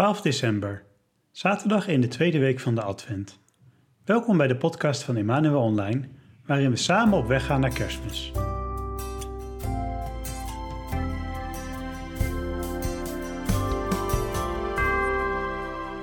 12 december, zaterdag in de tweede week van de Advent. Welkom bij de podcast van Emmanuel Online, waarin we samen op weg gaan naar Kerstmis.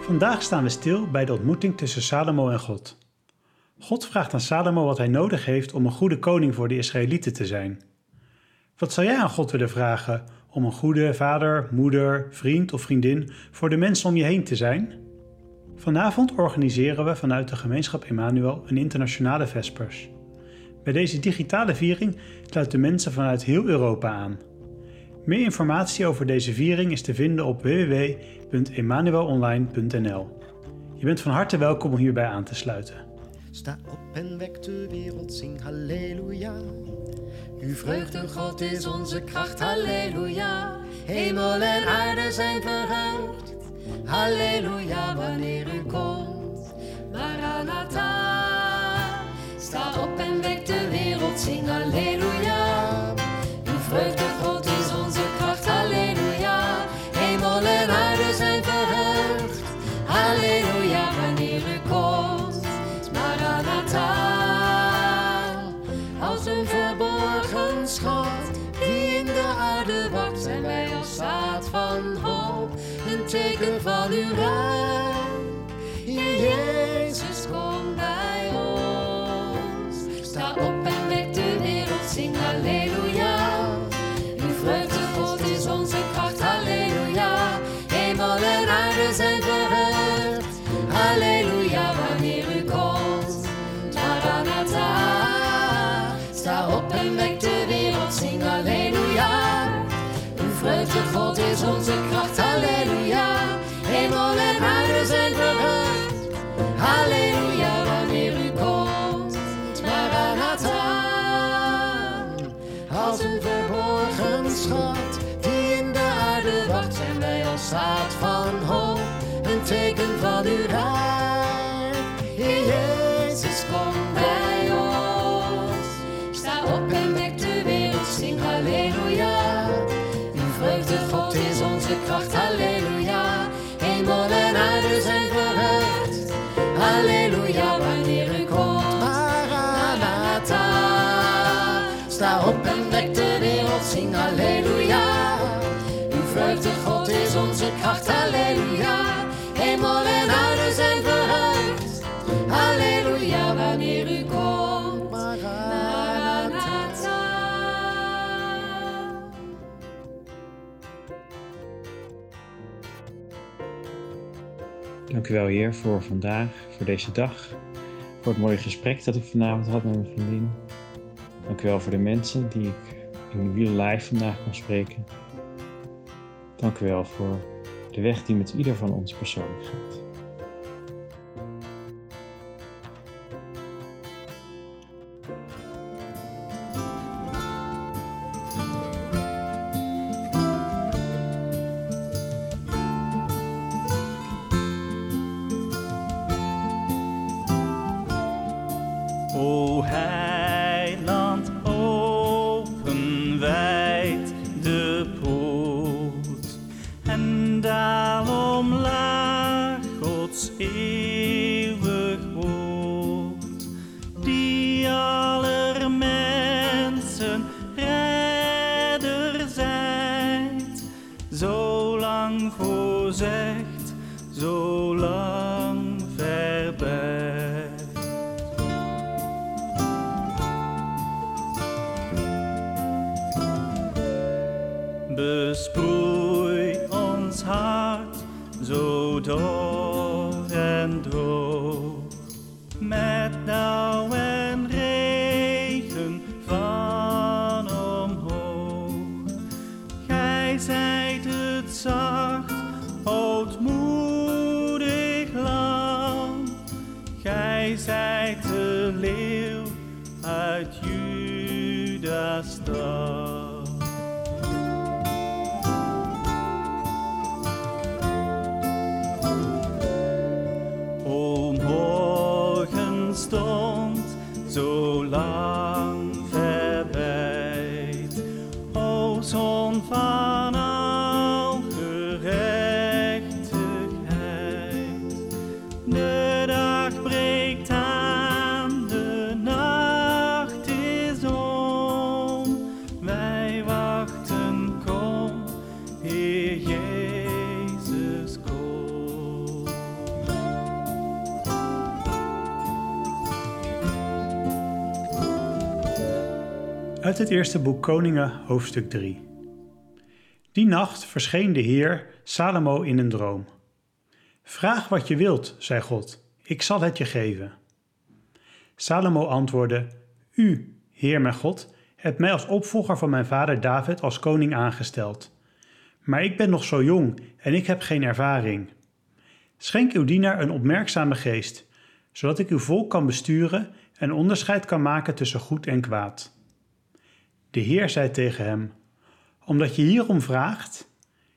Vandaag staan we stil bij de ontmoeting tussen Salomo en God. God vraagt aan Salomo wat hij nodig heeft om een goede koning voor de Israëlieten te zijn. Wat zou jij aan God willen vragen om een goede vader, moeder, vriend of vriendin voor de mensen om je heen te zijn? Vanavond organiseren we vanuit de gemeenschap Emmanuel een internationale Vespers. Bij deze digitale viering sluiten mensen vanuit heel Europa aan. Meer informatie over deze viering is te vinden op www.emmanuelonline.nl. Je bent van harte welkom om hierbij aan te sluiten. Sta op en wek de wereld, zing halleluja. Uw vreugde, God, is onze kracht, halleluja. Hemel en aarde zijn verheugd, halleluja, wanneer u komt. Maranatha, sta op en wek de wereld, zing halleluja. Een verborgen schat die in de aarde wacht, zijn wij als zaad van hoop, een teken van uw rijk. Jezus, kom bij ons. Sta op en wek de wereld, zing halleluja. Sta op en wek de wereld, zing halleluja. Uw vreugde, God, is onze kracht, halleluja. Hemel en aarde zijn verheugd, halleluja, wanneer u komt. Maranatha, als een verborgen schat die in de aarde wacht, zijn wij als zaad van hoop, een teken van uw rijk. Wel, Heer, voor vandaag, voor deze dag. Voor het mooie gesprek dat ik vanavond had met mijn vriendin. Dank u wel voor de mensen die ik in real life vandaag kon spreken. Dank u wel voor de weg die met ieder van ons persoonlijk gaat. Besproei ons hart zo dor en droog met dauw en regen van omhoog. Gij zijt het zacht, ootmoedig lam. Gij zijt de leeuw uit Juda's stam. Het eerste boek Koningen, hoofdstuk 3. Die nacht verscheen de Heer Salomo in een droom. Vraag wat je wilt, zei God, ik zal het je geven. Salomo antwoordde: U, Heer mijn God, hebt mij als opvolger van mijn vader David als koning aangesteld. Maar ik ben nog zo jong en ik heb geen ervaring. Schenk uw dienaar een opmerkzame geest, zodat ik uw volk kan besturen en onderscheid kan maken tussen goed en kwaad. De Heer zei tegen hem: Omdat je hierom vraagt,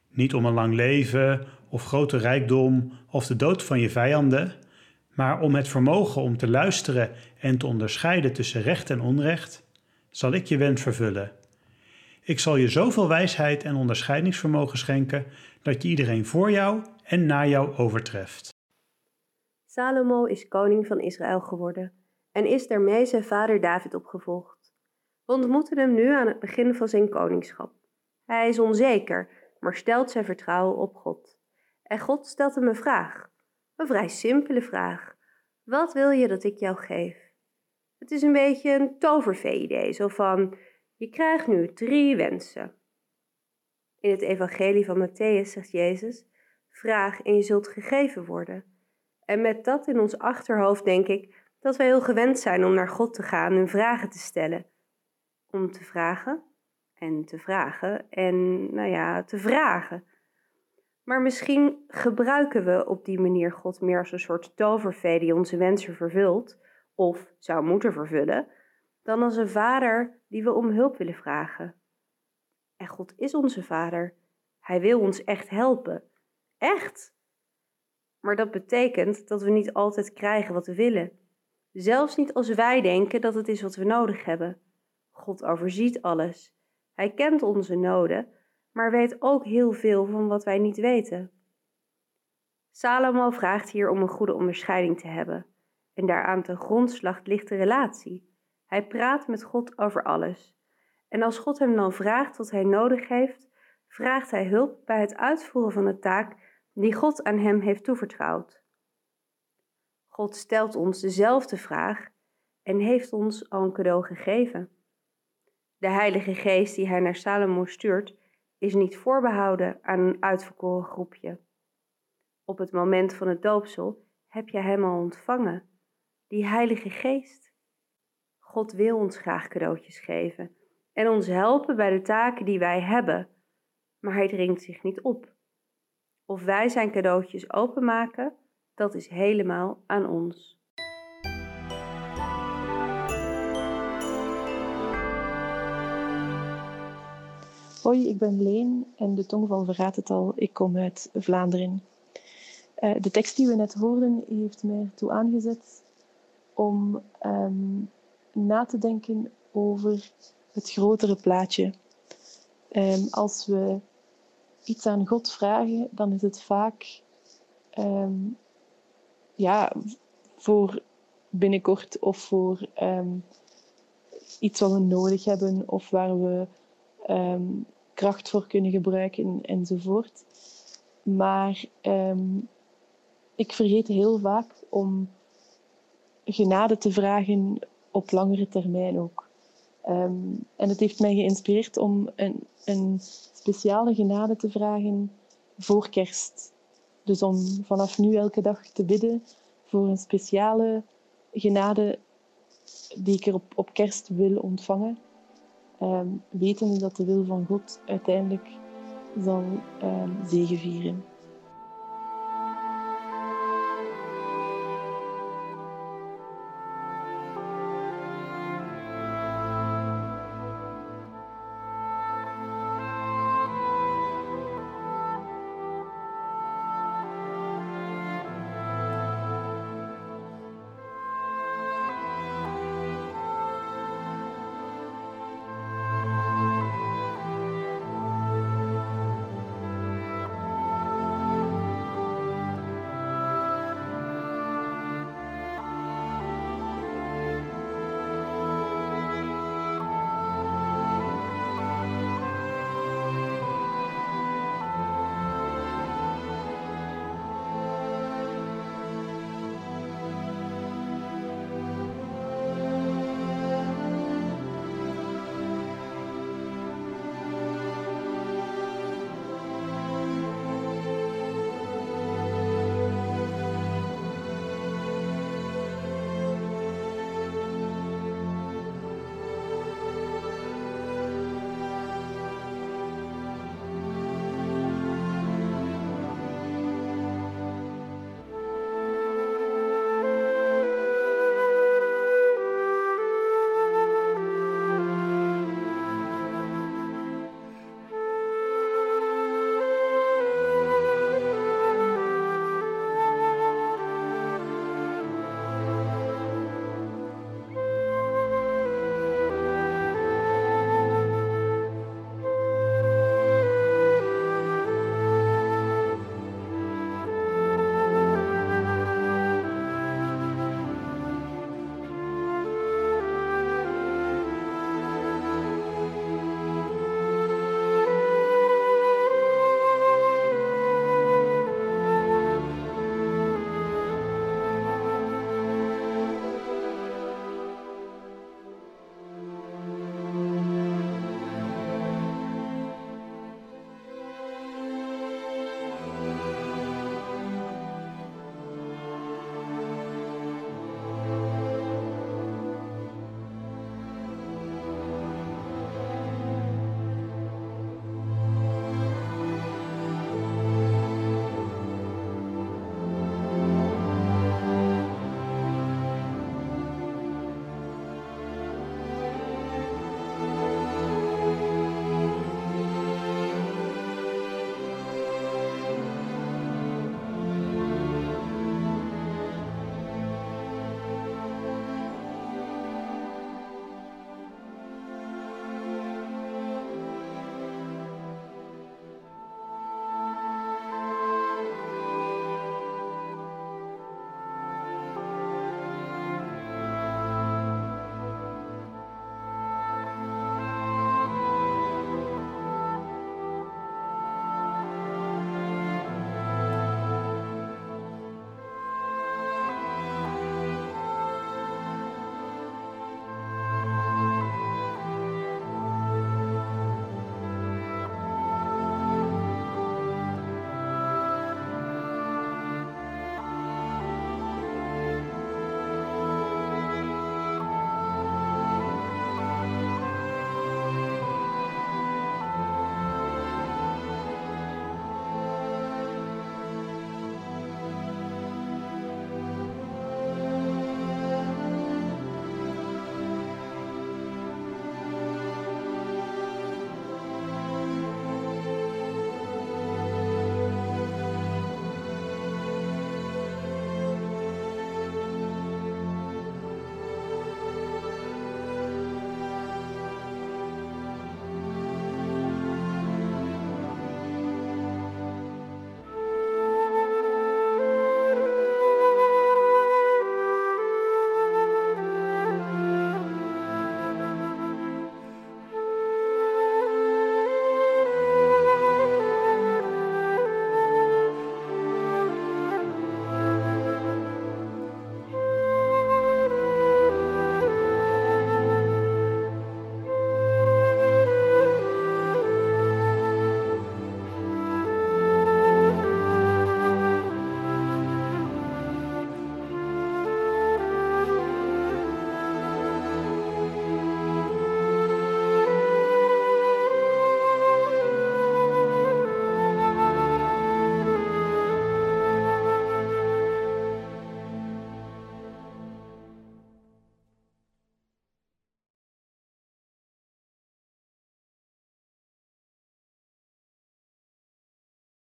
niet om een lang leven of grote rijkdom of de dood van je vijanden, maar om het vermogen om te luisteren en te onderscheiden tussen recht en onrecht, zal ik je wens vervullen. Ik zal je zoveel wijsheid en onderscheidingsvermogen schenken dat je iedereen voor jou en na jou overtreft. Salomo is koning van Israël geworden en is daarmee zijn vader David opgevolgd. We ontmoeten hem nu aan het begin van zijn koningschap. Hij is onzeker, maar stelt zijn vertrouwen op God. En God stelt hem een vraag. Een vrij simpele vraag. Wat wil je dat ik jou geef? Het is een beetje een tovervee-idee, zo van, je krijgt nu drie wensen. In het evangelie van Matthäus zegt Jezus, vraag en je zult gegeven worden. En met dat in ons achterhoofd denk ik dat wij heel gewend zijn om naar God te gaan en vragen te stellen. Om te vragen en te vragen en, nou ja, te vragen. Maar misschien gebruiken we op die manier God meer als een soort tovervee die onze wensen vervult, of zou moeten vervullen, dan als een vader die we om hulp willen vragen. En God is onze vader. Hij wil ons echt helpen. Echt. Maar dat betekent dat we niet altijd krijgen wat we willen. Zelfs niet als wij denken dat het is wat we nodig hebben. God overziet alles. Hij kent onze noden maar weet ook heel veel van wat wij niet weten. Salomo vraagt hier om een goede onderscheiding te hebben. En daaraan ten grondslag ligt de relatie. Hij praat met God over alles. En als God hem dan vraagt wat hij nodig heeft, vraagt hij hulp bij het uitvoeren van de taak die God aan hem heeft toevertrouwd. God stelt ons dezelfde vraag en heeft ons al een cadeau gegeven. De Heilige Geest die hij naar Salomo stuurt, is niet voorbehouden aan een uitverkoren groepje. Op het moment van het doopsel heb je hem al ontvangen, die Heilige Geest. God wil ons graag cadeautjes geven en ons helpen bij de taken die wij hebben, maar hij dringt zich niet op. Of wij zijn cadeautjes openmaken, dat is helemaal aan ons. Hoi, ik ben Leen en de tongval verraadt het al, ik kom uit Vlaanderen. Uh, de tekst die we net hoorden heeft mij ertoe aangezet om um, na te denken over het grotere plaatje. Um, als we iets aan God vragen, dan is het vaak um, ja, voor binnenkort of voor iets wat we nodig hebben of waar we um, kracht voor kunnen gebruiken enzovoort. Maar um, ik vergeet heel vaak om genade te vragen op langere termijn ook. Um, en het heeft mij geïnspireerd om een, een speciale genade te vragen voor kerst. Dus om vanaf nu elke dag te bidden voor een speciale genade die ik er op, op kerst wil ontvangen um, wetende dat de wil van God uiteindelijk zal um, zegevieren.